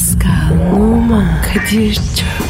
Pascal, Oman, Kadir çok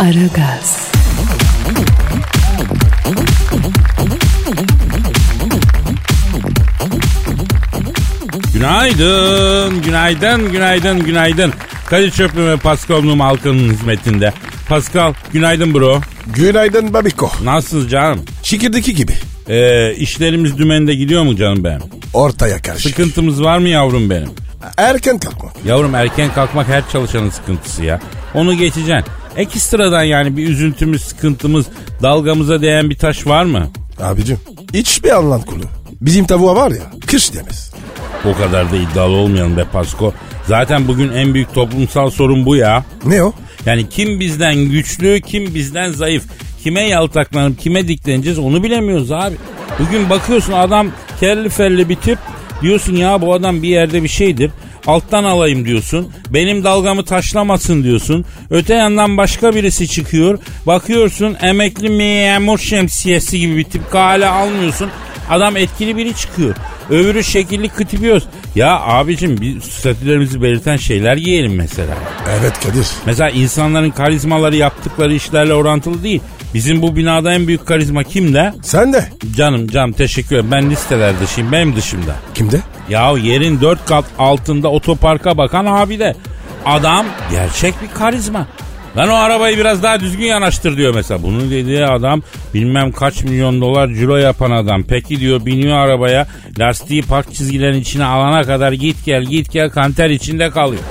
Aragaz, Günaydın, günaydın, günaydın, günaydın. Kadir Çöplü ve Pascal Num halkının hizmetinde. Pascal, günaydın bro. Günaydın Babiko. Nasılsınız canım? Şekirdeki gibi. Ee, işlerimiz dümende gidiyor mu canım benim? Ortaya karşı. Sıkıntımız var mı yavrum benim? Erken kalkmak. Yavrum erken kalkmak her çalışanın sıkıntısı ya. Onu geçeceksin. Ekstradan yani bir üzüntümüz, sıkıntımız, dalgamıza değen bir taş var mı? Abicim hiçbir anlam kulu. Bizim tavuğa var ya kış demez. O kadar da iddialı olmayalım be Pasko. Zaten bugün en büyük toplumsal sorun bu ya. Ne o? Yani kim bizden güçlü, kim bizden zayıf. Kime yaltaklanıp kime dikleneceğiz onu bilemiyoruz abi. Bugün bakıyorsun adam kelli felli bir tip. Diyorsun ya bu adam bir yerde bir şeydir. Alttan alayım diyorsun. Benim dalgamı taşlamasın diyorsun. Öte yandan başka birisi çıkıyor. Bakıyorsun emekli memur şemsiyesi gibi bir tip kale almıyorsun. Adam etkili biri çıkıyor. Öbürü şekilli kıtıbıyoruz. Ya abicim bir statülerimizi belirten şeyler giyelim mesela. Evet Kadir. Mesela insanların karizmaları yaptıkları işlerle orantılı değil. Bizim bu binada en büyük karizma kimde? Sen de. Canım canım teşekkür ederim. Ben listeler dışıyım benim dışımda. Kimde? Ya yerin dört kat altında otoparka bakan abi de. Adam gerçek bir karizma. Lan o arabayı biraz daha düzgün yanaştır diyor mesela. Bunu dediği adam bilmem kaç milyon dolar ciro yapan adam. Peki diyor biniyor arabaya lastiği park çizgilerin içine alana kadar git gel git gel kanter içinde kalıyor.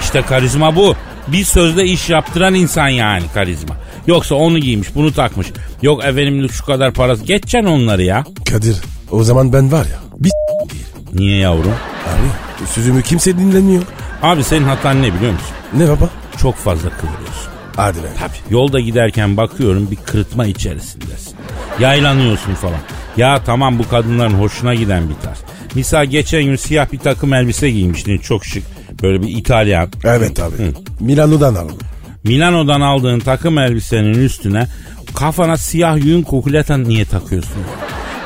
İşte karizma bu. Bir sözde iş yaptıran insan yani karizma. Yoksa onu giymiş bunu takmış. Yok efendim şu kadar parası. Geçeceksin onları ya. Kadir o zaman ben var ya bir. Niye yavrum? Abi sözümü kimse dinlemiyor. Abi senin hatan ne biliyor musun? Ne baba? Çok fazla kıvırıyorsun. Hadi be. Tabii. Yolda giderken bakıyorum bir kırıtma içerisindesin. Yaylanıyorsun falan. Ya tamam bu kadınların hoşuna giden bir tarz. Misal geçen gün siyah bir takım elbise giymiştin çok şık. Böyle bir İtalyan. Evet abi. Milano'dan aldım. Milano'dan aldığın takım elbisenin üstüne kafana siyah yün kukuleta niye takıyorsun?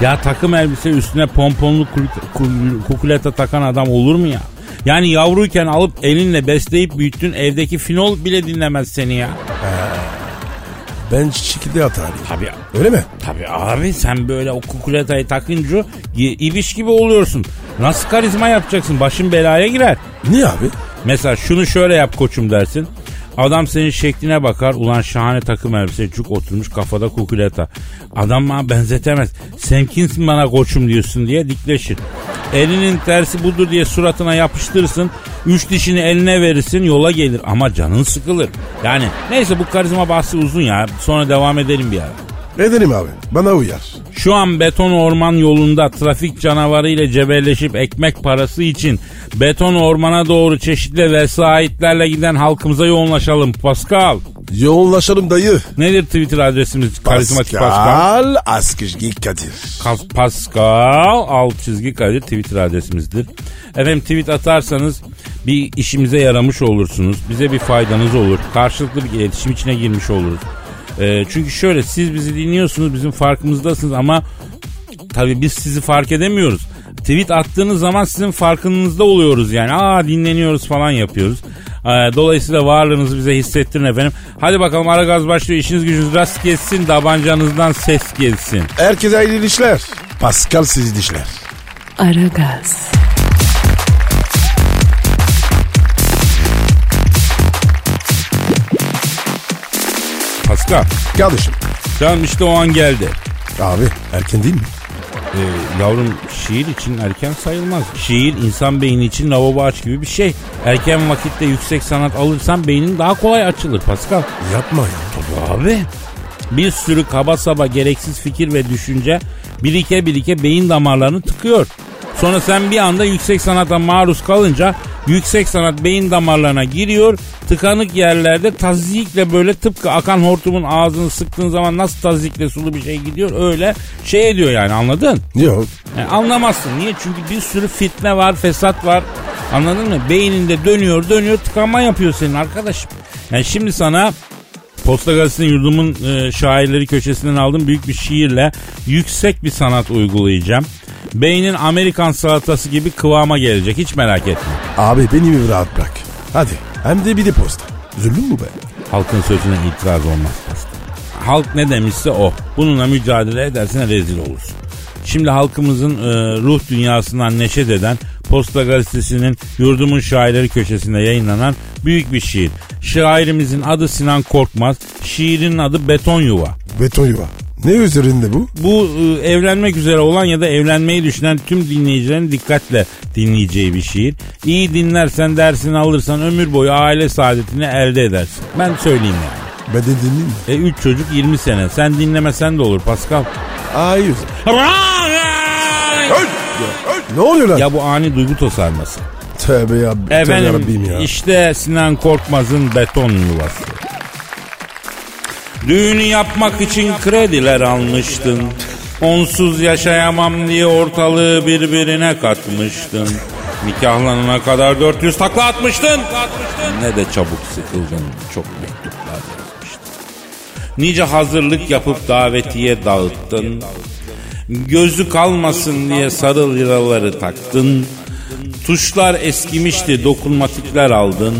Ya takım elbise üstüne pomponlu kul- kul- kukuleta takan adam olur mu ya? Yani yavruyken alıp elinle besleyip büyüttün evdeki finol bile dinlemez seni ya. Ben şekilde atarım. Tabii Öyle mi? Tabii abi sen böyle o kukuletayı takınca ibiş gibi oluyorsun. Nasıl karizma yapacaksın? Başın belaya girer. Niye abi? Mesela şunu şöyle yap koçum dersin. Adam senin şekline bakar. Ulan şahane takım elbise cuk oturmuş kafada kukuleta. Adam bana benzetemez. Sen kimsin bana koçum diyorsun diye dikleşir. Elinin tersi budur diye suratına yapıştırırsın. Üç dişini eline verirsin yola gelir ama canın sıkılır. Yani neyse bu karizma bahsi uzun ya. Sonra devam edelim bir ara. Edelim abi. Bana uyar. Şu an beton orman yolunda trafik canavarı ile cebelleşip ekmek parası için beton ormana doğru çeşitli vesayetlerle giden halkımıza yoğunlaşalım Pascal. Yoğunlaşalım dayı. Nedir Twitter adresimiz? Karizmatik Pascal. Pascal Askışgi Kadir. Kas- Pascal alt çizgi Kadir Twitter adresimizdir. Efendim tweet atarsanız bir işimize yaramış olursunuz. Bize bir faydanız olur. Karşılıklı bir iletişim içine girmiş oluruz. Ee, çünkü şöyle siz bizi dinliyorsunuz bizim farkımızdasınız ama tabii biz sizi fark edemiyoruz. Tweet attığınız zaman sizin farkınızda oluyoruz yani. Aa dinleniyoruz falan yapıyoruz. Ee, dolayısıyla varlığınızı bize hissettirin efendim. Hadi bakalım ara gaz başlıyor. İşiniz gücünüz rast gelsin. Tabancanızdan ses gelsin. Herkese hayırlı işler. Pascal siz dişler. Aragaz, Pascal. Kardeşim. Canım işte o an geldi. Abi erken değil mi? Ee, yavrum şiir için erken sayılmaz. Şiir insan beyni için lavabo aç gibi bir şey. Erken vakitte yüksek sanat alırsan beynin daha kolay açılır Pascal. Yapma ya. Abi bir sürü kaba saba gereksiz fikir ve düşünce birike birike beyin damarlarını tıkıyor. Sonra sen bir anda yüksek sanata maruz kalınca yüksek sanat beyin damarlarına giriyor. Tıkanık yerlerde tazikle böyle tıpkı akan hortumun ağzını sıktığın zaman nasıl tazikle sulu bir şey gidiyor öyle şey ediyor yani anladın? Yok. Yani anlamazsın. Niye? Çünkü bir sürü fitne var, fesat var. Anladın mı? Beyninde dönüyor dönüyor tıkanma yapıyor senin arkadaşım. Yani şimdi sana Posta Gazetesi'nin yurdumun e, şairleri köşesinden aldığım büyük bir şiirle yüksek bir sanat uygulayacağım. Beynin Amerikan salatası gibi kıvama gelecek hiç merak etme. Abi beni bir rahat bırak. Hadi. Hem de bir de posta. Zulüm mü be? Halkın sözüne itiraz olmaz posta. Halk ne demişse o. Bununla mücadele edersen rezil olursun. Şimdi halkımızın e, ruh dünyasından neşet eden Posta Gazetesi'nin Yurdumun Şairleri köşesinde yayınlanan büyük bir şiir. Şairimizin adı Sinan Korkmaz, şiirin adı Beton Yuva. Beton yuva. Ne üzerinde bu? Bu e, evlenmek üzere olan ya da evlenmeyi düşünen tüm dinleyicilerin dikkatle dinleyeceği bir şiir. İyi dinlersen dersini alırsan ömür boyu aile saadetini elde edersin. Ben söyleyeyim yani. Ben de dinleyeyim mi? E 3 çocuk 20 sene. Sen dinlemesen de olur Pascal. Hayır. Ne oluyor lan? ya bu ani duygu tosarması. Tövbe ya. Efendim ya. işte Sinan Korkmaz'ın beton yuvası. Düğünü yapmak için krediler almıştın. Onsuz yaşayamam diye ortalığı birbirine katmıştın. Nikahlanana kadar 400 takla atmıştın. Ne de çabuk sıkıldın. Çok mektuplar yazmıştın. Nice hazırlık yapıp davetiye dağıttın. Gözü kalmasın diye sarı liraları taktın. Tuşlar eskimişti dokunmatikler aldın.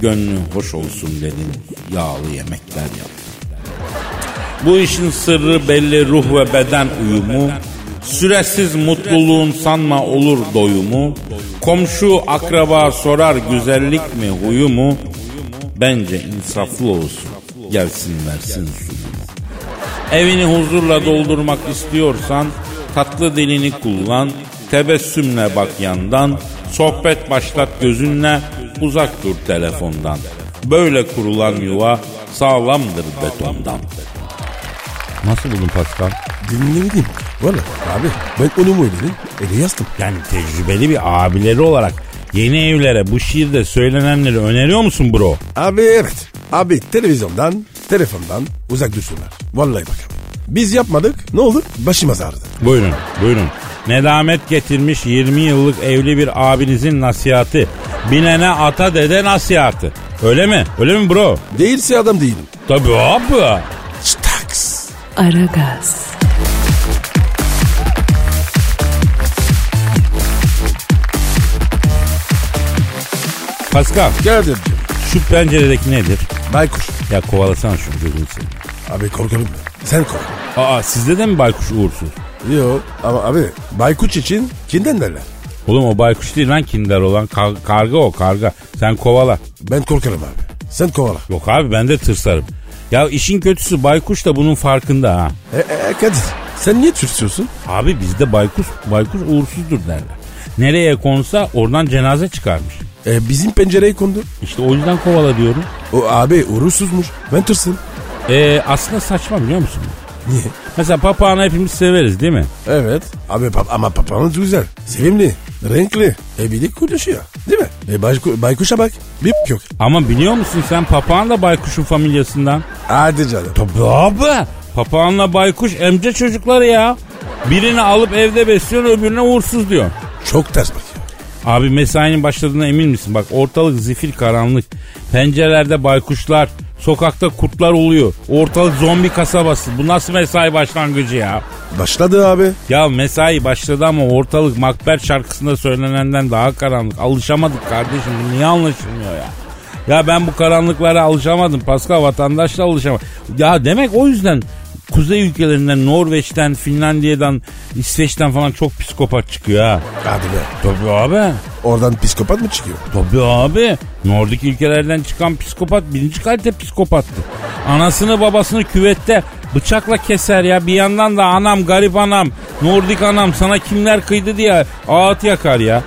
Gönlü hoş olsun dedin. Yağlı yemekler yaptın. Bu işin sırrı belli ruh ve beden uyumu. Süresiz mutluluğun sanma olur doyumu. Komşu akraba sorar güzellik mi huyu mu? Bence insaflı olsun. Gelsin versin suyumu. Evini huzurla doldurmak istiyorsan tatlı dilini kullan. Tebessümle bak yandan. Sohbet başlat gözünle. Uzak dur telefondan. Böyle kurulan yuva sağlamdır betondan. Nasıl buldun Pascal? Dinlemedim. Valla abi ben onu mu ödedim? Ele yazdım. Yani tecrübeli bir abileri olarak yeni evlere bu şiirde söylenenleri öneriyor musun bro? Abi evet. Abi televizyondan, telefondan uzak dursunlar. Vallahi bak abi. Biz yapmadık. Ne olur? Başımız ağrıdı. Buyurun, buyurun. Nedamet getirmiş 20 yıllık evli bir abinizin nasihatı. Binene ata dede nasihatı. Öyle mi? Öyle mi bro? Değilse adam değilim. Tabii abi. Aragaz, Pascal Kadir'cim. şu penceredeki nedir? Baykuş. Ya kovalasana şunu gözünü seveyim. Abi korkalım mı? Sen kork. Aa sizde de mi baykuş uğursuz? Yok ama abi baykuş için kimden derler? Oğlum o baykuş değil lan kinder olan Kar- karga o karga. Sen kovala. Ben korkarım abi. Sen kovala. Yok abi ben de tırsarım. Ya işin kötüsü baykuş da bunun farkında ha. E, e, Kadir sen niye tırsıyorsun? Abi bizde baykuş, baykuş uğursuzdur derler. Nereye konsa oradan cenaze çıkarmış. E, bizim pencereye kondu. İşte o yüzden kovala diyorum. O abi uğursuzmuş. Ben tırsın. Ee, aslında saçma biliyor musun? Niye? Mesela papağanı hepimiz severiz değil mi? Evet. Abi pap ama papağanın güzel. Sevimli. Renkli. E bir de konuşuyor. Değil mi? E bayku- baykuşa bak. Bir yok. Ama biliyor musun sen papağan da baykuşun familyasından. Hadi canım. Tabii abi. Papağanla baykuş emce çocukları ya. Birini alıp evde besliyorsun öbürüne uğursuz diyor. Çok ters bakıyor. Abi mesainin başladığına emin misin? Bak ortalık zifir karanlık. Pencerelerde baykuşlar, sokakta kurtlar oluyor. Ortalık zombi kasabası. Bu nasıl mesai başlangıcı ya? Başladı abi. Ya mesai başladı ama ortalık Makber şarkısında söylenenden daha karanlık. Alışamadık kardeşim. Bu niye anlaşılmıyor ya? Ya ben bu karanlıklara alışamadım. Pascal vatandaşla alışamadım. Ya demek o yüzden kuzey ülkelerinden Norveç'ten, Finlandiya'dan, İsveç'ten falan çok psikopat çıkıyor ha. Hadi be. Tabii abi. Oradan psikopat mı çıkıyor? Tabii abi. Nordik ülkelerden çıkan psikopat birinci kalite psikopattı. Anasını babasını küvette bıçakla keser ya. Bir yandan da anam garip anam, Nordik anam sana kimler kıydı diye ağıt yakar ya.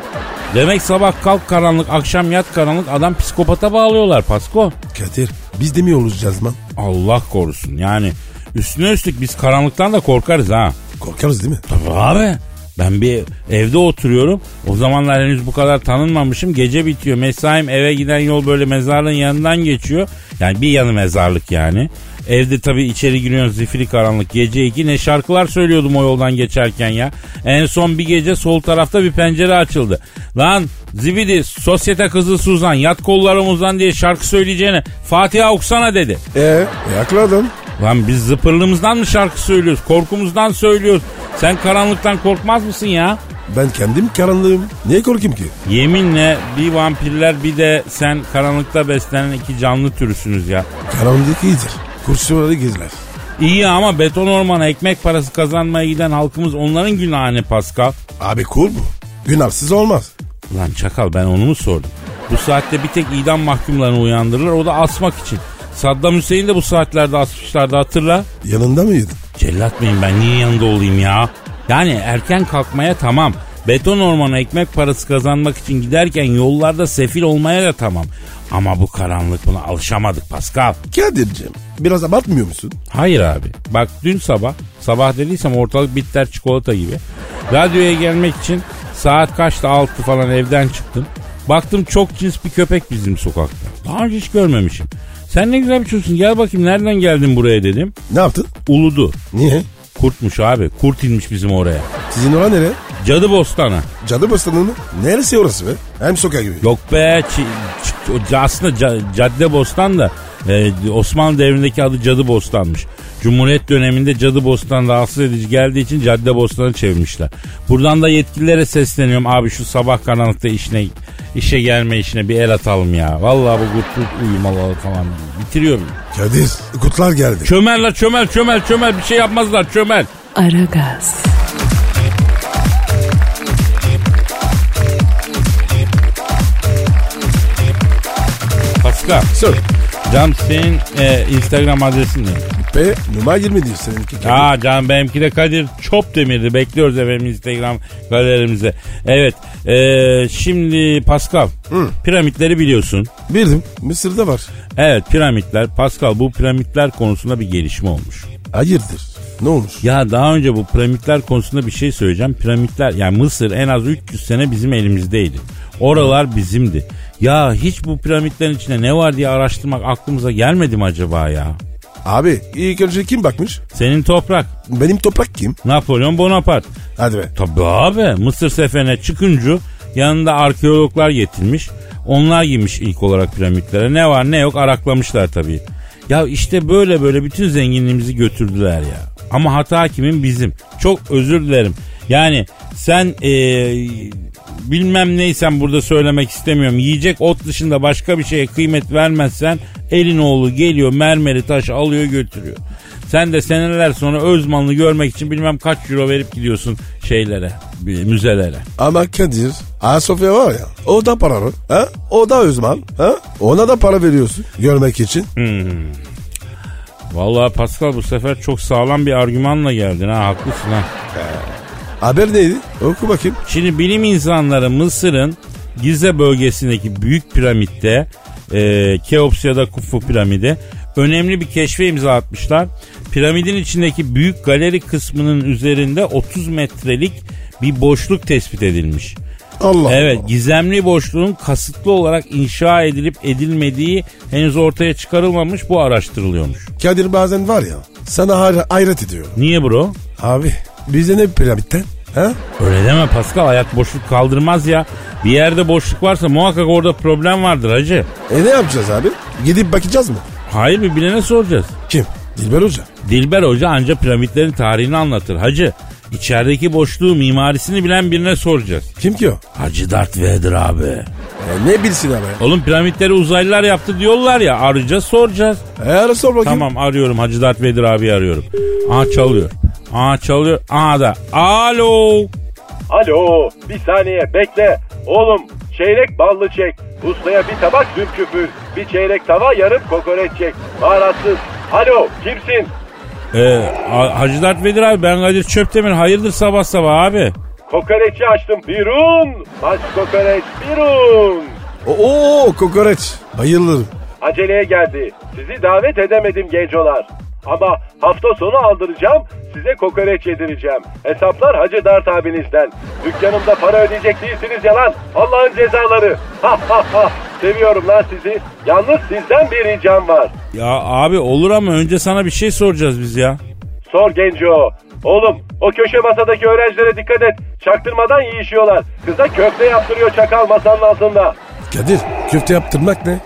Demek sabah kalk karanlık, akşam yat karanlık adam psikopata bağlıyorlar Pasko. Kadir biz de mi olacağız man? Allah korusun yani. Üstüne üstlük biz karanlıktan da korkarız ha. Korkarız değil mi? Tabii abi. Ben bir evde oturuyorum. O zamanlar henüz bu kadar tanınmamışım. Gece bitiyor. Mesaim eve giden yol böyle mezarlığın yanından geçiyor. Yani bir yanı mezarlık yani. Evde tabii içeri giriyorsun zifiri karanlık. Gece iki ne şarkılar söylüyordum o yoldan geçerken ya. En son bir gece sol tarafta bir pencere açıldı. Lan zibidi sosyete kızı Suzan yat kollarımızdan diye şarkı söyleyeceğine Fatiha okusana dedi. E, e haklı adam. Lan biz zıpırlığımızdan mı şarkı söylüyoruz? Korkumuzdan söylüyoruz. Sen karanlıktan korkmaz mısın ya? Ben kendim karanlığım. Niye korkayım ki? Yeminle bir vampirler bir de sen karanlıkta beslenen iki canlı türüsünüz ya. Karanlık iyidir. Kurşunları gizler. İyi ama beton ormana ekmek parası kazanmaya giden halkımız onların günahı Pascal. Abi cool bu. Günahsız olmaz. Lan çakal ben onu mu sordum? Bu saatte bir tek idam mahkumlarını uyandırırlar o da asmak için. Saddam Hüseyin de bu saatlerde asmışlardı hatırla. Yanında mıydın? Cellat mıyım ben niye yanında olayım ya? Yani erken kalkmaya tamam. Beton ormana ekmek parası kazanmak için giderken yollarda sefil olmaya da tamam. Ama bu karanlık buna alışamadık Pascal. Kadir'cim biraz abartmıyor musun? Hayır abi. Bak dün sabah, sabah dediysem ortalık bitter çikolata gibi. Radyoya gelmek için saat kaçta altı falan evden çıktım. Baktım çok cins bir köpek bizim sokakta. Daha önce hiç görmemişim. Sen ne güzel bir çocuksun gel bakayım nereden geldin buraya dedim. Ne yaptın? Uludu. Niye? Kurtmuş abi. Kurt inmiş bizim oraya. Sizin orası nere? Cadı bostanı. Cadı bostanı mı? Neresi orası be? Hem sokak gibi. Yok be çi- o aslında ca- cadde bostan da e, Osmanlı devrindeki adı cadı bostanmış. Cumhuriyet döneminde cadı bostan rahatsız edici geldiği için cadde bostanı çevirmişler. Buradan da yetkililere sesleniyorum abi şu sabah karanlıkta işine işe gelme işine bir el atalım ya. Vallahi bu kurt uyumalı falan bitiriyor beni. Kadir kutlar geldi. Çömel la çömel çömel çömel bir şey yapmazlar çömel. Aragaz, Pascal. Sor. Cam senin e, Instagram adresin ne? P numara 20 diyor seninki. Aa can benimki de Kadir Çopdemir'di. Bekliyoruz efendim Instagram galerimize. Evet. e, şimdi Pascal. Piramitleri biliyorsun. Bildim. Mısır'da var. Evet piramitler. Pascal bu piramitler konusunda bir gelişme olmuş. Hayırdır? Ne olmuş? Ya daha önce bu piramitler konusunda bir şey söyleyeceğim. Piramitler yani Mısır en az 300 sene bizim elimizdeydi. Oralar bizimdi. Ya hiç bu piramitlerin içinde ne var diye araştırmak aklımıza gelmedi mi acaba ya? Abi ilk önce kim bakmış? Senin toprak. Benim toprak kim? Napolyon Bonaparte. Hadi be. Tabii abi Mısır seferine çıkınca yanında arkeologlar getirmiş. Onlar girmiş ilk olarak piramitlere. Ne var ne yok araklamışlar tabii. Ya işte böyle böyle bütün zenginliğimizi götürdüler ya. Ama hata kimin bizim. Çok özür dilerim. Yani sen eee, bilmem neysen burada söylemek istemiyorum. Yiyecek ot dışında başka bir şeye kıymet vermezsen elin oğlu geliyor mermeri taş alıyor götürüyor. Sen de seneler sonra öz malını görmek için bilmem kaç euro verip gidiyorsun şeylere, müzelere. Ama Kadir Ayasofya var ya o da paralı. Ha? O da özman. Ha? Ona da para veriyorsun görmek için. Vallahi Pascal bu sefer çok sağlam bir argümanla geldin ha haklısın ha. Haber neydi? Oku bakayım. Şimdi bilim insanları Mısır'ın Gize bölgesindeki büyük piramitte e, Keops ya da Kufu piramidi önemli bir keşfe imza atmışlar. Piramidin içindeki büyük galeri kısmının üzerinde 30 metrelik bir boşluk tespit edilmiş. Allah Evet gizemli boşluğun kasıtlı olarak inşa edilip edilmediği henüz ortaya çıkarılmamış bu araştırılıyormuş. Kadir bazen var ya sana hayret ediyor. Niye bro? Abi bize ne piramitten? Ha? Öyle deme Pascal hayat boşluk kaldırmaz ya. Bir yerde boşluk varsa muhakkak orada problem vardır hacı. E ne yapacağız abi? Gidip bakacağız mı? Hayır bir bilene soracağız. Kim? Dilber Hoca. Dilber Hoca anca piramitlerin tarihini anlatır hacı. İçerideki boşluğu mimarisini bilen birine soracağız. Kim ki o? Hacı Darth Vader abi. E, ne bilsin abi? Oğlum piramitleri uzaylılar yaptı diyorlar ya arayacağız soracağız. E ara sor bakayım. Tamam arıyorum Hacı Darth Vader abi arıyorum. Aa çalıyor. Aa çalıyor. Aa da. Alo. Alo bir saniye bekle. Oğlum çeyrek ballı çek. Ustaya bir tabak zümküfür. Bir çeyrek tava yarım kokoreç çek. Baharatsız. Alo kimsin? Ee, Ha- Hacı Dert Vedir abi ben Kadir Çöptemir hayırdır sabah sabah abi. Kokoreçi açtım. Birun. Baş kokoreç. Birun. Oo kokoreç. Bayılırım. Aceleye geldi. Sizi davet edemedim gencolar. Ama hafta sonu aldıracağım. Size kokoreç yedireceğim. Hesaplar Hacı Dert abinizden. Dükkanımda para ödeyecek değilsiniz yalan. Allah'ın cezaları. Ha ha ha. Seviyorum lan sizi. Yalnız sizden bir ricam var. Ya abi olur ama önce sana bir şey soracağız biz ya. Sor genco. Oğlum o köşe masadaki öğrencilere dikkat et. Çaktırmadan yiyişiyorlar. Kıza köfte yaptırıyor çakal masanın altında. Kadir köfte yaptırmak ne?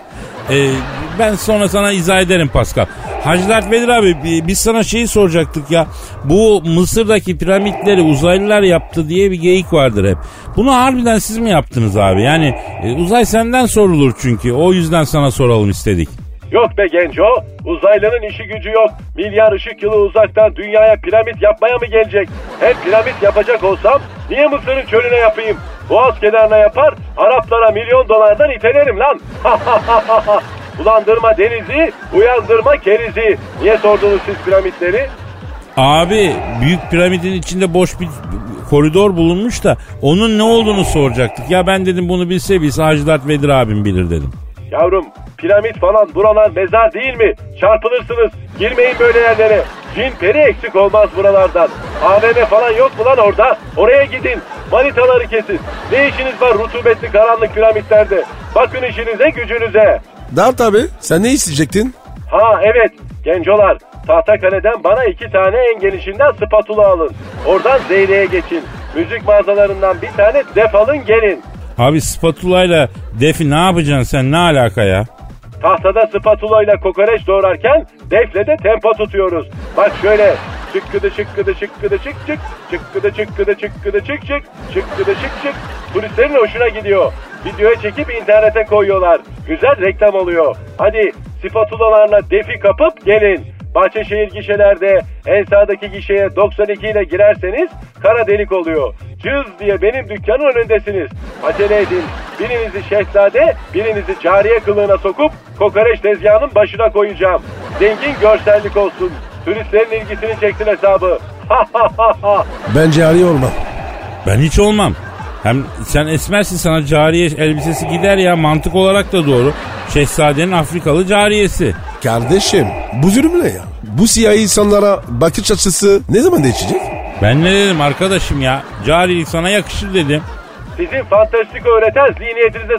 Ee, ben sonra sana izah ederim Pascal. Hacı Dert Vedir abi bi- biz sana şeyi soracaktık ya. Bu Mısır'daki piramitleri uzaylılar yaptı diye bir geyik vardır hep. Bunu harbiden siz mi yaptınız abi? Yani e, uzay senden sorulur çünkü. O yüzden sana soralım istedik. Yok be genco. Uzaylının işi gücü yok. Milyar ışık yılı uzaktan dünyaya piramit yapmaya mı gelecek? Hem piramit yapacak olsam niye Mısır'ın çölüne yapayım? Boğaz kenarına yapar, Araplara milyon dolardan itelerim lan. Bulandırma denizi, uyandırma kerizi. Niye sordunuz siz piramitleri? Abi büyük piramidin içinde boş bir koridor bulunmuş da onun ne olduğunu soracaktık. Ya ben dedim bunu bilse bilse Hacı Dert Vedir abim bilir dedim. Yavrum piramit falan buralar mezar değil mi? Çarpılırsınız. Girmeyin böyle yerlere. Cin peri eksik olmaz buralardan. AVM falan yok mu lan orada? Oraya gidin. Manitaları kesin. Ne işiniz var rutubetli karanlık piramitlerde? Bakın işinize gücünüze. Dert abi sen ne isteyecektin? Ha evet gencolar. Tahtakale'den bana iki tane en genişinden spatula alın. Oradan Zeyre'ye geçin. Müzik mağazalarından bir tane def alın gelin. Abi spatulayla defi ne yapacaksın sen ne alaka ya? Tahtada spatula ile kokoreç doğrarken defle de tempo tutuyoruz. Bak şöyle çıkkıdı çıkkıdı çıkkıdı çık çık çıkkıdı çıkkıdı çıkkıdı çık çık çıkkıdı çık çık turistlerin hoşuna gidiyor. Videoya çekip internete koyuyorlar. Güzel reklam oluyor. Hadi spatulalarla defi kapıp gelin. Bahçeşehir gişelerde en sağdaki gişeye 92 ile girerseniz kara delik oluyor. Cız diye benim dükkanın önündesiniz. Acele edin. Birinizi şehzade, birinizi cariye kılığına sokup kokoreç tezgahının başına koyacağım. Zengin görsellik olsun. Turistlerin ilgisini çeksin hesabı. Ha ha ha ha. Bence arıyor olma. Ben hiç olmam. Hem sen esmersin sana cariye elbisesi gider ya mantık olarak da doğru. Şehzadenin Afrikalı cariyesi. Kardeşim bu zulüm ne ya? Bu siyahi insanlara bakış açısı ne zaman değişecek? Ben ne dedim arkadaşım ya? Carilik sana yakışır dedim. Sizin fantastik öğreten zihniyetinize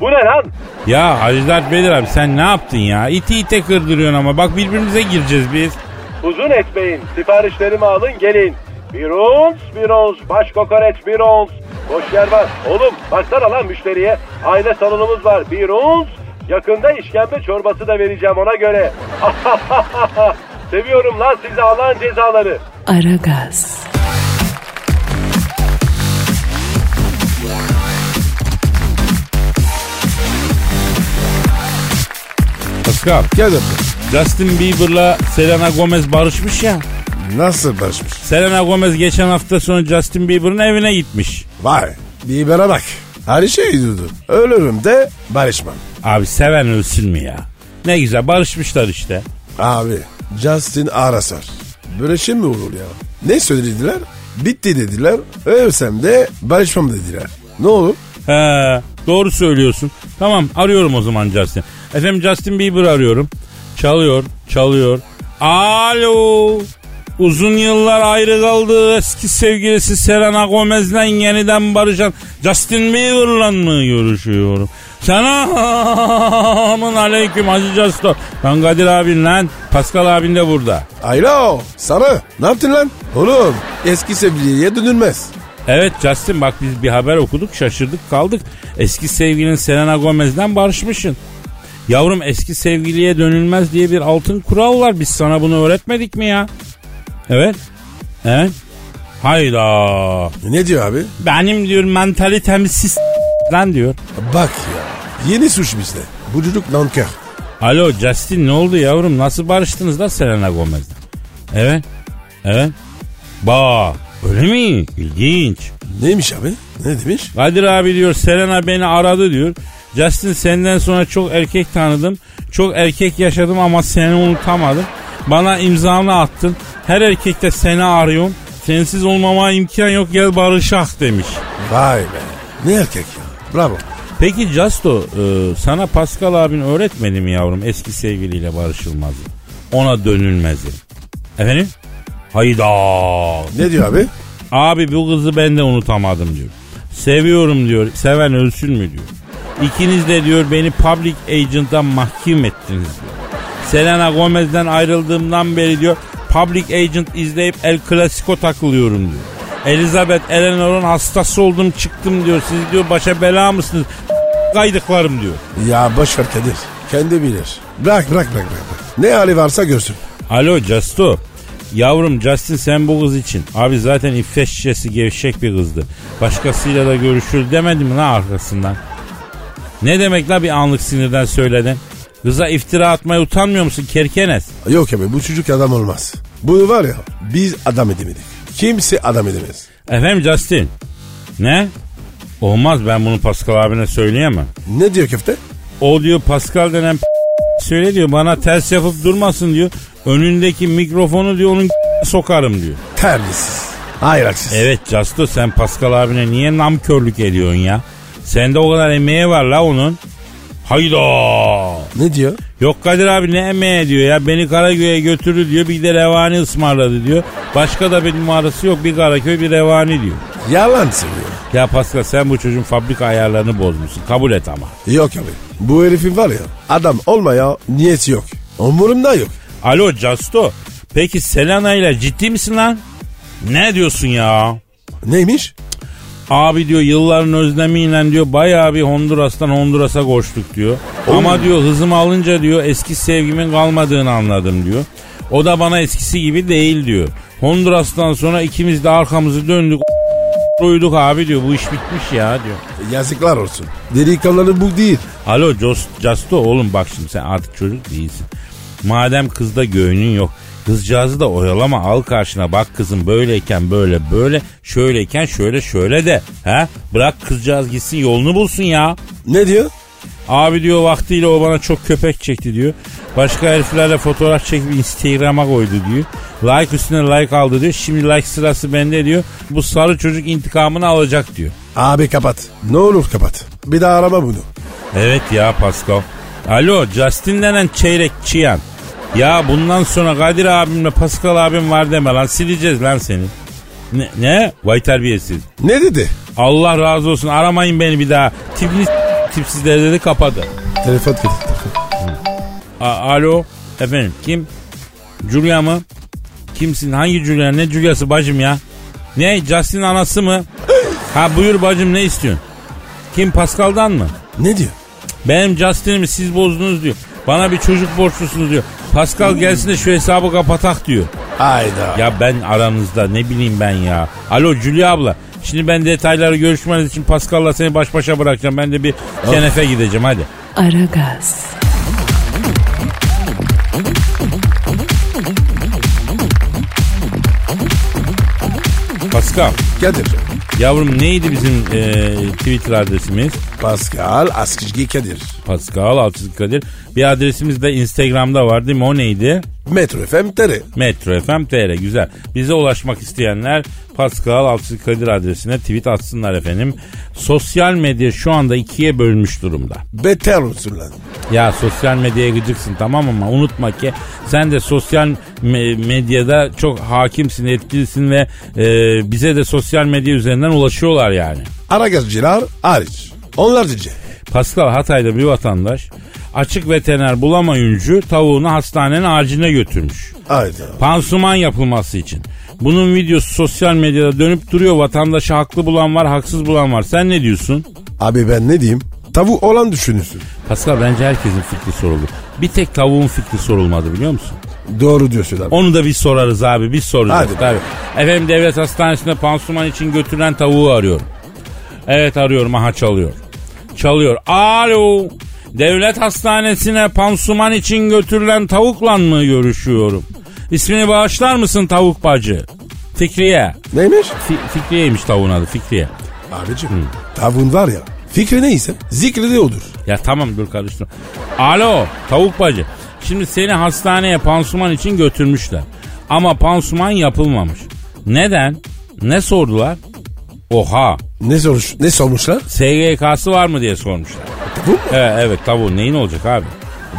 Bu ne lan? Ya Hacı Dert Vedir abi sen ne yaptın ya? İti ite kırdırıyorsun ama bak birbirimize gireceğiz biz. Uzun etmeyin. Siparişlerimi alın gelin. Bir ons, bir ons. Baş kokoreç bir ons. Boş yer var. Oğlum baksana lan müşteriye. Aile salonumuz var. Bir ons. Yakında işkembe çorbası da vereceğim ona göre. Seviyorum lan sizi Allah'ın cezaları. Aragaz, Pascal, Gel de Justin Bieber'la Selena Gomez barışmış ya. Nasıl barışmış? Selena Gomez geçen hafta sonu Justin Bieber'ın evine gitmiş. Vay bibere bak. Her şey durdu. Ölürüm de barışmam. Abi seven ölsün mü ya? Ne güzel barışmışlar işte. Abi Justin Arasar. Böyle şey mi olur ya? Ne söylediler? Bitti dediler. Ölsem de barışmam dediler. Ne olur? He, doğru söylüyorsun. Tamam arıyorum o zaman Justin. Efendim Justin Bieber arıyorum. Çalıyor, çalıyor. Alo. Uzun yıllar ayrı kaldığı eski sevgilisi Selena Gomez'le yeniden barışan Justin Bieber'la mı görüşüyorum? Selamun aleyküm Hacı Justo. Ben Kadir abin lan. Pascal abin de burada. Alo sana ne yaptın lan? Oğlum eski sevgiliye dönülmez. Evet Justin bak biz bir haber okuduk şaşırdık kaldık. Eski sevgilin Selena Gomez'den barışmışsın. Yavrum eski sevgiliye dönülmez diye bir altın kural var. Biz sana bunu öğretmedik mi ya? Evet. Evet. Hayda. Ne diyor abi? Benim diyor mentalitem sis lan diyor. Bak ya yeni suç bizde. Bu çocuk nankör. Alo Justin ne oldu yavrum? Nasıl barıştınız da Selena Gomez'den? Evet. Evet. Ba öyle mi? İlginç. Neymiş abi? Ne demiş? Kadir abi diyor Selena beni aradı diyor. Justin senden sonra çok erkek tanıdım. Çok erkek yaşadım ama seni unutamadım. Bana imzanı attın. Her erkekte seni arıyorum. Sensiz olmama imkan yok gel barışak demiş. Vay be. Ne erkek ya. Bravo. Peki Justo e, sana Pascal abin öğretmedi mi yavrum eski sevgiliyle barışılmazı? Ona dönülmezi. Efendim? Hayda. Ne diyor abi? Abi bu kızı ben de unutamadım diyor. Seviyorum diyor. Seven ölsün mü diyor. İkiniz de diyor beni public agent'a mahkum ettiniz diyor. Selena Gomez'den ayrıldığımdan beri diyor public agent izleyip El Clasico takılıyorum diyor. Elizabeth Eleanor'un hastası oldum çıktım diyor. Siz diyor başa bela mısınız? Kaydıklarım diyor. Ya boş ver Kadir. Kendi bilir. Bırak bırak bırak bırak. Ne hali varsa görsün. Alo Justo. Yavrum Justin sen bu kız için. Abi zaten iffet şişesi gevşek bir kızdı. Başkasıyla da görüşür demedim mi lan arkasından? Ne demek la bir anlık sinirden söyledin? Kıza iftira atmaya utanmıyor musun kerkenes? Yok abi bu çocuk adam olmaz. Bunu var ya biz adam edemedik. Kimse adam edemez. Efendim Justin. Ne? Olmaz ben bunu Pascal abine söyleyemem. Ne diyor köfte? O diyor Pascal denen söyle diyor bana ters yapıp durmasın diyor. Önündeki mikrofonu diyor onun sokarım diyor. Terbiyesiz. Hayraksız. Evet Justo sen Pascal abine niye namkörlük ediyorsun ya? Sende o kadar emeği var la onun. Hayda. Ne diyor? Yok Kadir abi ne emeği diyor ya. Beni Karagöy'e götürdü diyor. Bir de revani ısmarladı diyor. Başka da bir numarası yok. Bir Karaköy bir revani diyor. Yalan söylüyor. Ya Pascal sen bu çocuğun fabrika ayarlarını bozmuşsun. Kabul et ama. Yok abi. Bu herifin var ya adam olmaya niyeti yok. Umurumda yok. Alo Justo. Peki Selena ile ciddi misin lan? Ne diyorsun ya? Neymiş? Abi diyor yılların özlemiyle diyor bayağı bir Honduras'tan Honduras'a koştuk diyor. Ama diyor hızımı alınca diyor eski sevgimin kalmadığını anladım diyor. O da bana eskisi gibi değil diyor. Honduras'tan sonra ikimiz de arkamızı döndük uyuduk abi diyor bu iş bitmiş ya diyor. Yazıklar olsun. Delikanlı bu değil. Alo Just, Justo oğlum bak şimdi sen artık çocuk değilsin. Madem kızda göğünün yok Kızcağızı da oyalama al karşına bak kızım böyleyken böyle böyle şöyleyken şöyle şöyle de. He? Bırak kızcağız gitsin yolunu bulsun ya. Ne diyor? Abi diyor vaktiyle o bana çok köpek çekti diyor. Başka heriflerle fotoğraf çekip Instagram'a koydu diyor. Like üstüne like aldı diyor. Şimdi like sırası bende diyor. Bu sarı çocuk intikamını alacak diyor. Abi kapat. Ne olur kapat. Bir daha arama bunu. Evet ya Pascal. Alo Justin denen çeyrek çiyan. Ya bundan sonra Kadir abimle Pascal abim var deme lan sileceğiz lan seni. Ne? ne? Vay terbiyesiz. Ne dedi? Allah razı olsun aramayın beni bir daha. Tipini tipsizleri dedi kapadı. Telefon. A- Alo efendim kim? Julia mı? Kimsin? Hangi Julia? Ne Julia'sı bacım ya? Ne? Justin anası mı? Ha buyur bacım ne istiyorsun? Kim Pascal'dan mı? Ne diyor? Benim Justin'imi siz bozdunuz diyor. Bana bir çocuk borçlusunuz diyor. Pascal gelsin de şu hesabı kapatak diyor. Hayda. Ya ben aranızda ne bileyim ben ya. Alo Julia abla. Şimdi ben detayları görüşmeniz için Pascal'la seni baş başa bırakacağım. Ben de bir kenefe gideceğim hadi. Aragaz, Pascal. Kadir. Yavrum neydi bizim e, Twitter adresimiz? Pascal Askizgi Kadir. Pascal Altçılık Kadir. Bir adresimiz de Instagram'da var değil mi? O neydi? Metro FM TR. Metro FM TR güzel. Bize ulaşmak isteyenler Pascal Altçılık Kadir adresine tweet atsınlar efendim. Sosyal medya şu anda ikiye bölünmüş durumda. Beter olsun lan. Ya sosyal medyaya gıcıksın tamam ama unutma ki sen de sosyal me- medyada çok hakimsin, etkilisin ve e, bize de sosyal medya üzerinden ulaşıyorlar yani. Aragazcılar hariç. Onlar diyecek. Pascal Hatay'da bir vatandaş açık veteriner bulamayınca tavuğunu hastanenin aciline götürmüş. Hayda. Pansuman yapılması için. Bunun videosu sosyal medyada dönüp duruyor. Vatandaşı haklı bulan var, haksız bulan var. Sen ne diyorsun? Abi ben ne diyeyim? Tavuk olan düşünürsün. Pascal bence herkesin fikri soruldu. Bir tek tavuğun fikri sorulmadı biliyor musun? Doğru diyorsun abi. Onu da bir sorarız abi. Biz soracağız Hadi. tabii. Efendim devlet hastanesinde pansuman için götürülen tavuğu arıyorum. Evet arıyorum. Aha çalıyor. Çalıyor. Alo. Devlet hastanesine pansuman için götürülen tavukla mı görüşüyorum? İsmini bağışlar mısın tavuk bacı? Fikriye. Neymiş? Fi- Fikriye'ymiş tavuğun adı Fikriye. Abicim tavuğun var ya fikri neyse zikri de odur. Ya tamam dur karıştır. Alo tavuk bacı. Şimdi seni hastaneye pansuman için götürmüşler. Ama pansuman yapılmamış. Neden? Ne sordular? Oha. Ne soruş ne sormuşlar? SGK'sı var mı diye sormuşlar. Tavuk mu? Evet, evet tavuğun neyin olacak abi?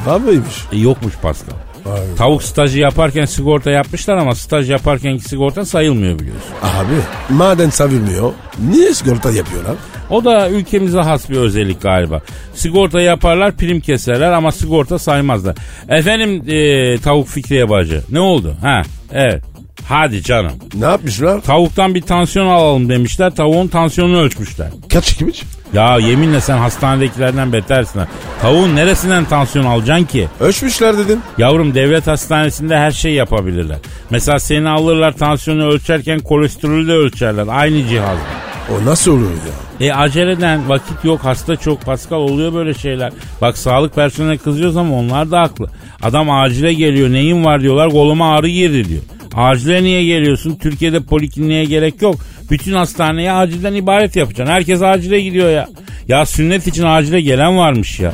Var mıymış? E, yokmuş Pascal. Ay. Tavuk stajı yaparken sigorta yapmışlar ama staj yaparkenki sigorta sayılmıyor biliyorsun. Abi maden savunmuyor. Niye sigorta yapıyorlar? O da ülkemize has bir özellik galiba. Sigorta yaparlar prim keserler ama sigorta saymazlar. Efendim e, tavuk Fikriye bacı ne oldu? Ha evet. Hadi canım. Ne yapmışlar? Tavuktan bir tansiyon alalım demişler. Tavuğun tansiyonunu ölçmüşler. Kaç kimmiş? Ya yeminle sen hastanedekilerden betersin ha. Tavuğun neresinden tansiyon alacaksın ki? Ölçmüşler dedin. Yavrum devlet hastanesinde her şey yapabilirler. Mesela seni alırlar tansiyonu ölçerken kolesterolü de ölçerler. Aynı cihazla. O nasıl oluyor ya? E aceleden vakit yok hasta çok Pascal oluyor böyle şeyler. Bak sağlık personeline kızıyoruz ama onlar da haklı. Adam acile geliyor neyin var diyorlar koluma ağrı girdi diyor. Acile niye geliyorsun? Türkiye'de polikliniğe gerek yok. Bütün hastaneye acilden ibaret yapacaksın. Herkes acile gidiyor ya. Ya sünnet için acile gelen varmış ya.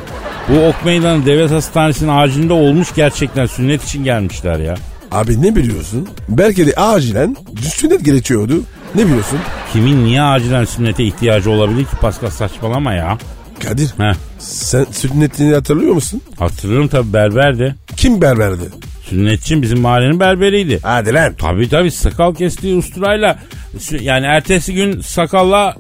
Bu Ok Meydanı Devlet Hastanesi'nin acilinde olmuş gerçekten sünnet için gelmişler ya. Abi ne biliyorsun? Belki de acilen sünnet gerekiyordu. Ne biliyorsun? Kimin niye acilen sünnete ihtiyacı olabilir ki Pascal saçmalama ya. Kadir Heh, sen sünnetini hatırlıyor musun? hatırlıyorum tabii berberdi. Kim berberdi? Sünnetçim bizim mahallenin berberiydi. Hadi lan. Tabii tabii sakal kestiği usturayla yani ertesi gün sakalla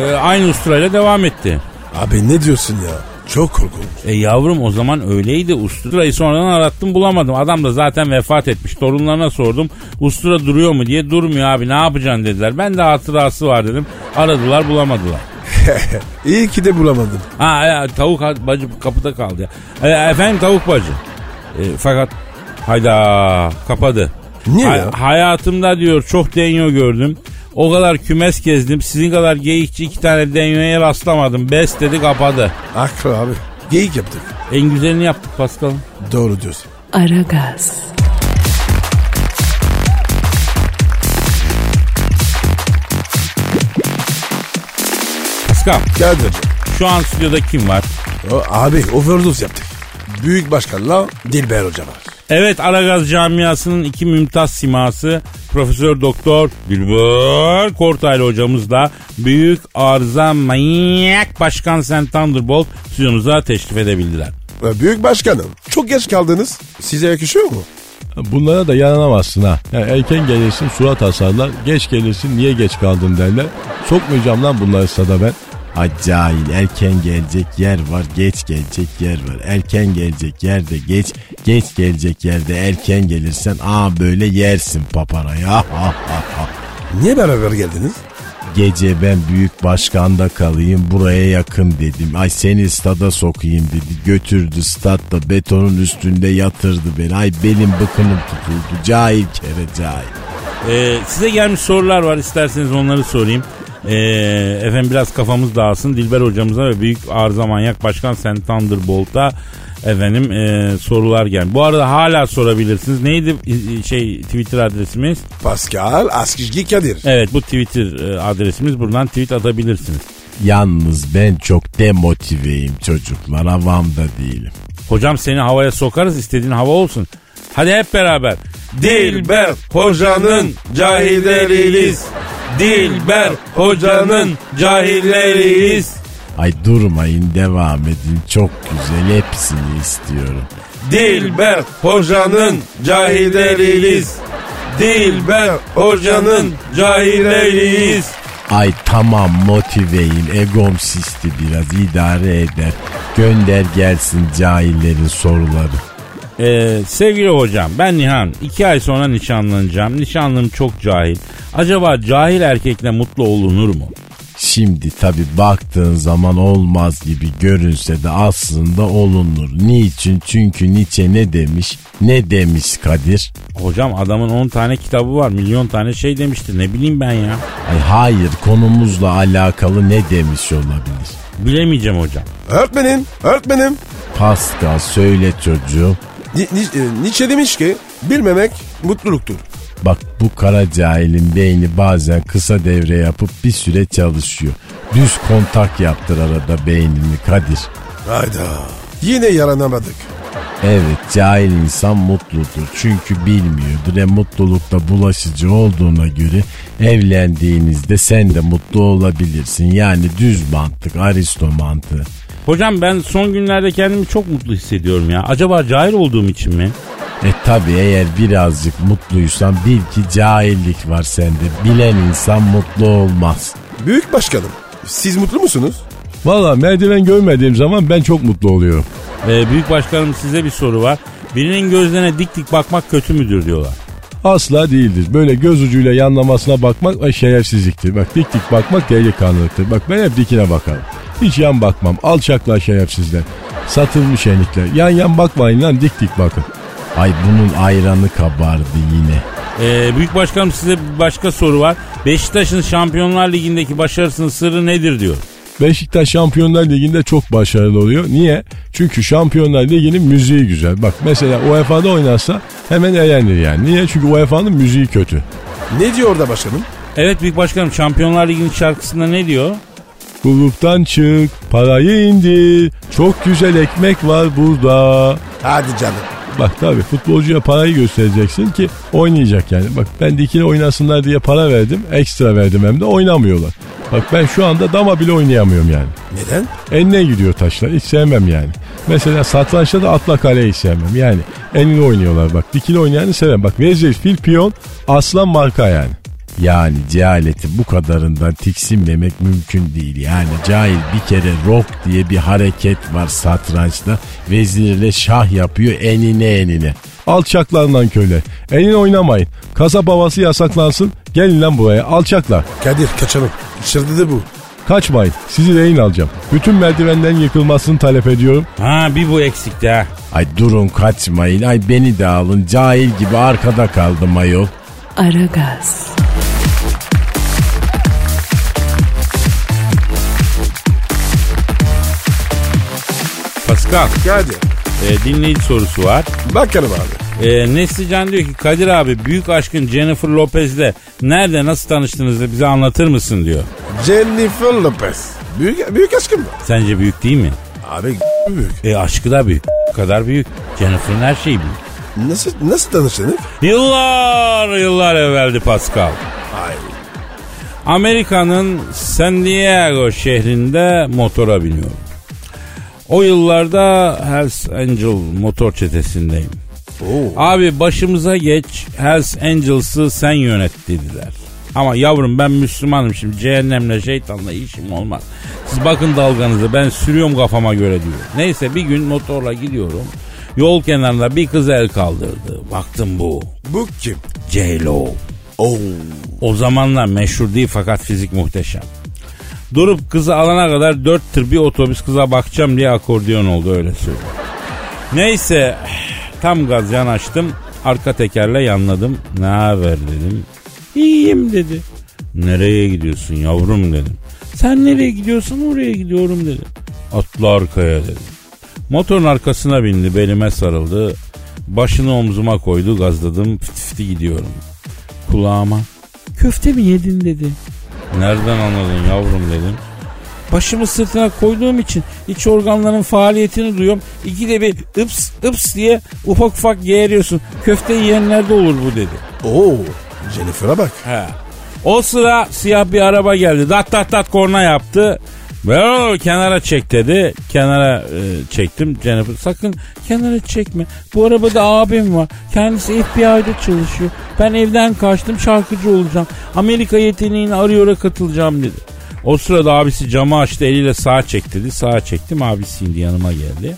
e, aynı usturayla devam etti. Abi ne diyorsun ya? Çok korkunç. E yavrum o zaman öyleydi. Usturayı sonradan arattım bulamadım. Adam da zaten vefat etmiş. Torunlarına sordum. Ustura duruyor mu diye durmuyor abi ne yapacaksın dediler. Ben de hatırası var dedim. Aradılar bulamadılar. İyi ki de bulamadım. Ha ya, tavuk bacı kapıda kaldı ya. E, efendim tavuk bacı. E, fakat hayda kapadı. Niye Ha- ya? Hayatımda diyor çok denyo gördüm. O kadar kümes gezdim. Sizin kadar geyikçi iki tane denyoya rastlamadım. Bes dedi kapadı. Haklı abi. Geyik yaptık. En güzelini yaptık Paskal'ım. Doğru diyorsun. Aragaz, Paskal Kadir. şu an stüdyoda kim var? O, abi overdose yaptık. Büyük başkanla Dilber Hoca var. Evet Aragaz camiasının iki mümtaz siması Profesör Doktor Dilber Kortaylı hocamız da büyük arıza manyak başkan Sen Thunderbolt stüdyomuza teşrif edebildiler. Ee, Büyük başkanım. Çok geç kaldınız. Size yakışıyor mu? Bunlara da yanamazsın ha. Yani erken gelirsin surat asarlar. Geç gelirsin niye geç kaldın derler. Sokmayacağım lan bunları sada ben. Ha cahil erken gelecek yer var geç gelecek yer var. Erken gelecek yerde geç geç gelecek yerde erken gelirsen aa böyle yersin ha. Niye beraber geldiniz? Gece ben büyük başkanda kalayım buraya yakın dedim. Ay seni stada sokayım dedi. Götürdü statta betonun üstünde yatırdı beni. Ay benim bıkınım tutuldu. Cahil kere cahil. Ee, size gelmiş sorular var isterseniz onları sorayım. Ee, efendim biraz kafamız dağılsın. Dilber hocamıza ve büyük arıza manyak başkan Sen Thunderbolt'a efendim e, sorular gel. Bu arada hala sorabilirsiniz. Neydi e, şey Twitter adresimiz? Pascal Askizgi Kadir. Evet bu Twitter e, adresimiz. Buradan tweet atabilirsiniz. Yalnız ben çok demotiveyim çocuklar. Havamda değilim. Hocam seni havaya sokarız istediğin hava olsun. Hadi hep beraber. Dilber hocanın cahilleriyiz. Dilber hocanın cahilleriyiz. Ay durmayın devam edin. Çok güzel hepsini istiyorum. Dilber hocanın cahilleriyiz. Dilber hocanın cahilleriyiz. Ay tamam motiveyim. Egom sisti biraz idare eder. Gönder gelsin cahillerin soruları. Ee, sevgili hocam ben Nihan. iki ay sonra nişanlanacağım. Nişanlım çok cahil. Acaba cahil erkekle mutlu olunur mu? Şimdi tabi baktığın zaman olmaz gibi görünse de aslında olunur. Niçin? Çünkü Nietzsche ne demiş? Ne demiş Kadir? Hocam adamın 10 tane kitabı var. Milyon tane şey demiştir. Ne bileyim ben ya. Ay hayır konumuzla alakalı ne demiş olabilir? Bilemeyeceğim hocam. Öğretmenim, öğretmenim. Pascal söyle çocuğum. E, Nietzsche demiş ki bilmemek mutluluktur. Bak bu kara cahilin beyni bazen kısa devre yapıp bir süre çalışıyor. Düz kontak yaptır arada beynini Kadir. Hayda. Yine yaranamadık. Evet cahil insan mutludur çünkü bilmiyordur. E mutlulukta bulaşıcı olduğuna göre evlendiğinizde sen de mutlu olabilirsin. Yani düz mantık aristo mantığı. Hocam ben son günlerde kendimi çok mutlu hissediyorum ya. Acaba cahil olduğum için mi? E tabi eğer birazcık mutluysan bil ki cahillik var sende. Bilen insan mutlu olmaz. Büyük başkanım. Siz mutlu musunuz? Valla merdiven görmediğim zaman ben çok mutlu oluyorum. Ee, büyük başkanım size bir soru var. Birinin gözlerine dik dik bakmak kötü müdür diyorlar. Asla değildir. Böyle göz ucuyla yanlamasına bakmak şerefsizliktir. Bak dik dik bakmak delikanlılıktır. Bak ben hep dikine bakarım. Hiç yan bakmam. Alçaklar şerefsizler. Satılmış enikler. Yan yan bakmayın lan dik dik bakın. Ay bunun ayranı kabardı yine. Ee, büyük başkanım size başka soru var. Beşiktaş'ın Şampiyonlar Ligi'ndeki başarısının sırrı nedir diyor. Beşiktaş Şampiyonlar Ligi'nde çok başarılı oluyor. Niye? Çünkü Şampiyonlar Ligi'nin müziği güzel. Bak mesela UEFA'da oynarsa hemen eğlenir yani. Niye? Çünkü UEFA'nın müziği kötü. Ne diyor orada başkanım? Evet büyük başkanım Şampiyonlar Ligi'nin şarkısında ne diyor? Kulüpten çık, parayı indir. Çok güzel ekmek var burada. Hadi canım. Bak tabi futbolcuya parayı göstereceksin ki oynayacak yani. Bak ben dikine oynasınlar diye para verdim. Ekstra verdim hem de oynamıyorlar. Bak ben şu anda dama bile oynayamıyorum yani. Neden? Enine gidiyor taşlar hiç sevmem yani. Mesela satrançta da atla kaleyi sevmem yani. Enine oynuyorlar bak dikine oynayanı sevmem. Bak vezir fil piyon aslan marka yani. Yani cehaleti bu kadarından tiksinmemek mümkün değil. Yani cahil bir kere rock diye bir hareket var satrançta. Vezirle şah yapıyor enine enine. Alçaklarından köle. Enine oynamayın. Kasap havası yasaklansın. Gelin lan buraya alçaklar. Kadir kaçalım. İçeride de bu. Kaçmayın. Sizi rehin alacağım. Bütün merdivenden yıkılmasını talep ediyorum. Ha bir bu eksikti ha. Ay durun kaçmayın. Ay beni de alın. Cahil gibi arkada kaldım ayol. Aragaz, Pascal Kadir. e, dinleyici sorusu var. Bakalım abi. E, Neslican diyor ki Kadir abi büyük aşkın Jennifer Lopez'le nerede nasıl tanıştınız da bize anlatır mısın diyor. Jennifer Lopez. Büyük, büyük aşkım mı? Sence büyük değil mi? Abi büyük. E aşkı da büyük. O kadar büyük. Jennifer'ın her şeyi büyük. Nasıl, nasıl tanıştınız? Yıllar yıllar evveldi Pascal. Ay. Amerika'nın San Diego şehrinde motora biniyorum. O yıllarda Hells Angel motor çetesindeyim. Oo. Abi başımıza geç Hells Angels'ı sen yönet dediler. Ama yavrum ben Müslümanım şimdi cehennemle şeytanla işim olmaz. Siz bakın dalganızı ben sürüyorum kafama göre diyor. Neyse bir gün motorla gidiyorum. Yol kenarında bir kız el kaldırdı. Baktım bu. Bu kim? J-Lo. Oo. O zamanlar meşhur değil fakat fizik muhteşem. Durup kızı alana kadar dört tır bir otobüs kıza bakacağım diye akordiyon oldu öyle söyleyeyim. Neyse tam gaz yanaştım arka tekerle yanladım. Ne haber dedim. İyiyim dedi. Nereye gidiyorsun yavrum dedim. Sen nereye gidiyorsun oraya gidiyorum dedi. Atla arkaya dedi. Motorun arkasına bindi belime sarıldı. Başını omzuma koydu gazladım fıtı fıtı gidiyorum. Kulağıma köfte mi yedin dedi. Nereden anladın yavrum dedim. Başımı sırtına koyduğum için iç organların faaliyetini duyuyorum. İkide bir ıps ıps diye ufak ufak geğiriyorsun. Köfte yiyenlerde olur bu dedi. Oo. Jennifer'a bak. He. O sıra siyah bir araba geldi. Dat dat dat korna yaptı. Ve o kenara çek dedi. Kenara e, çektim. Jennifer sakın kenara çekme. Bu arabada abim var. Kendisi FBI'de çalışıyor. Ben evden kaçtım şarkıcı olacağım. Amerika yeteneğini arıyor'a katılacağım dedi. O sırada abisi camı açtı eliyle sağa çek dedi. Sağa çektim abisi indi yanıma geldi.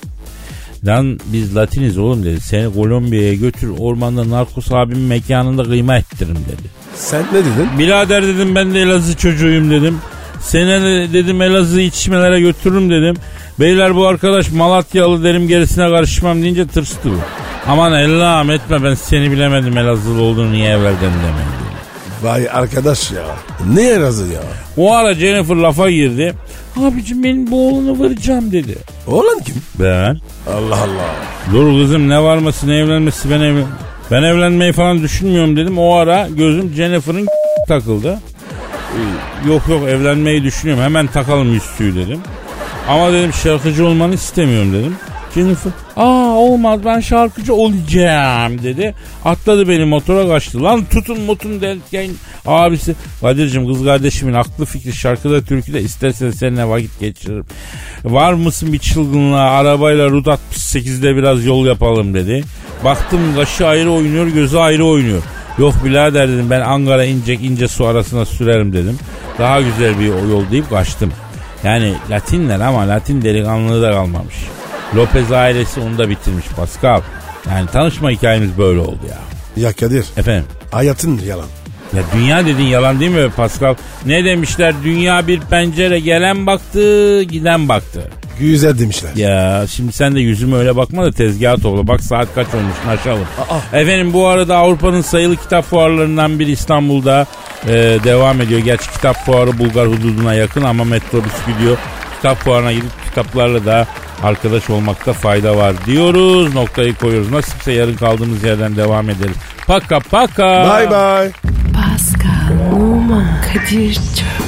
Lan biz Latiniz oğlum dedi. Seni Kolombiya'ya götür ormanda narkos abimin mekanında kıyma ettiririm dedi. Sen ne dedin? Birader dedim ben de Elazığ çocuğuyum dedim. Seni de dedim Elazığ içişmelere götürürüm dedim. Beyler bu arkadaş Malatyalı derim gerisine karışmam deyince tırstı bu. Aman Allah'ım etme ben seni bilemedim Elazığlı olduğunu niye evvelden demeyin. Vay arkadaş ya. Ne razı ya? O ara Jennifer lafa girdi. Abicim benim bu oğlunu varacağım dedi. Oğlan kim? Ben? Allah Allah. Dur kızım ne varması ne evlenmesi ben evlen... Ben evlenmeyi falan düşünmüyorum dedim. O ara gözüm Jennifer'ın takıldı. Ee, Yok yok evlenmeyi düşünüyorum. Hemen takalım yüzüğü dedim. Ama dedim şarkıcı olmanı istemiyorum dedim. Jennifer aa olmaz ben şarkıcı olacağım dedi. Atladı beni motora kaçtı. Lan tutun motun derken abisi. Kadir'cim kız kardeşimin aklı fikri şarkıda türküde istersen seninle vakit geçiririm. Var mısın bir çılgınlığa arabayla Rut 68'de biraz yol yapalım dedi. Baktım kaşı ayrı oynuyor gözü ayrı oynuyor. Yok birader dedim ben Ankara incek ince su arasına sürerim dedim. Daha güzel bir yol deyip kaçtım. Yani Latinler ama Latin delikanlılığı da kalmamış. Lopez ailesi onu da bitirmiş Pascal. Yani tanışma hikayemiz böyle oldu ya. Ya Kadir Efendim hayatın yalan. ya dünya dediğin yalan değil mi Pascal? Ne demişler? Dünya bir pencere gelen baktı, giden baktı. Güzel demişler. Ya şimdi sen de yüzüme öyle bakma da tezgaha topla. Bak saat kaç olmuş naşalım. Efendim bu arada Avrupa'nın sayılı kitap fuarlarından biri İstanbul'da e, devam ediyor. Gerçi kitap fuarı Bulgar hududuna yakın ama metrobüs gidiyor. Kitap fuarına gidip kitaplarla da arkadaş olmakta fayda var diyoruz. Noktayı koyuyoruz. Nasipse yarın kaldığımız yerden devam ederiz. Paka paka. Bye bye. Pascal, Oman, Kadir çok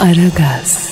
Aragaz.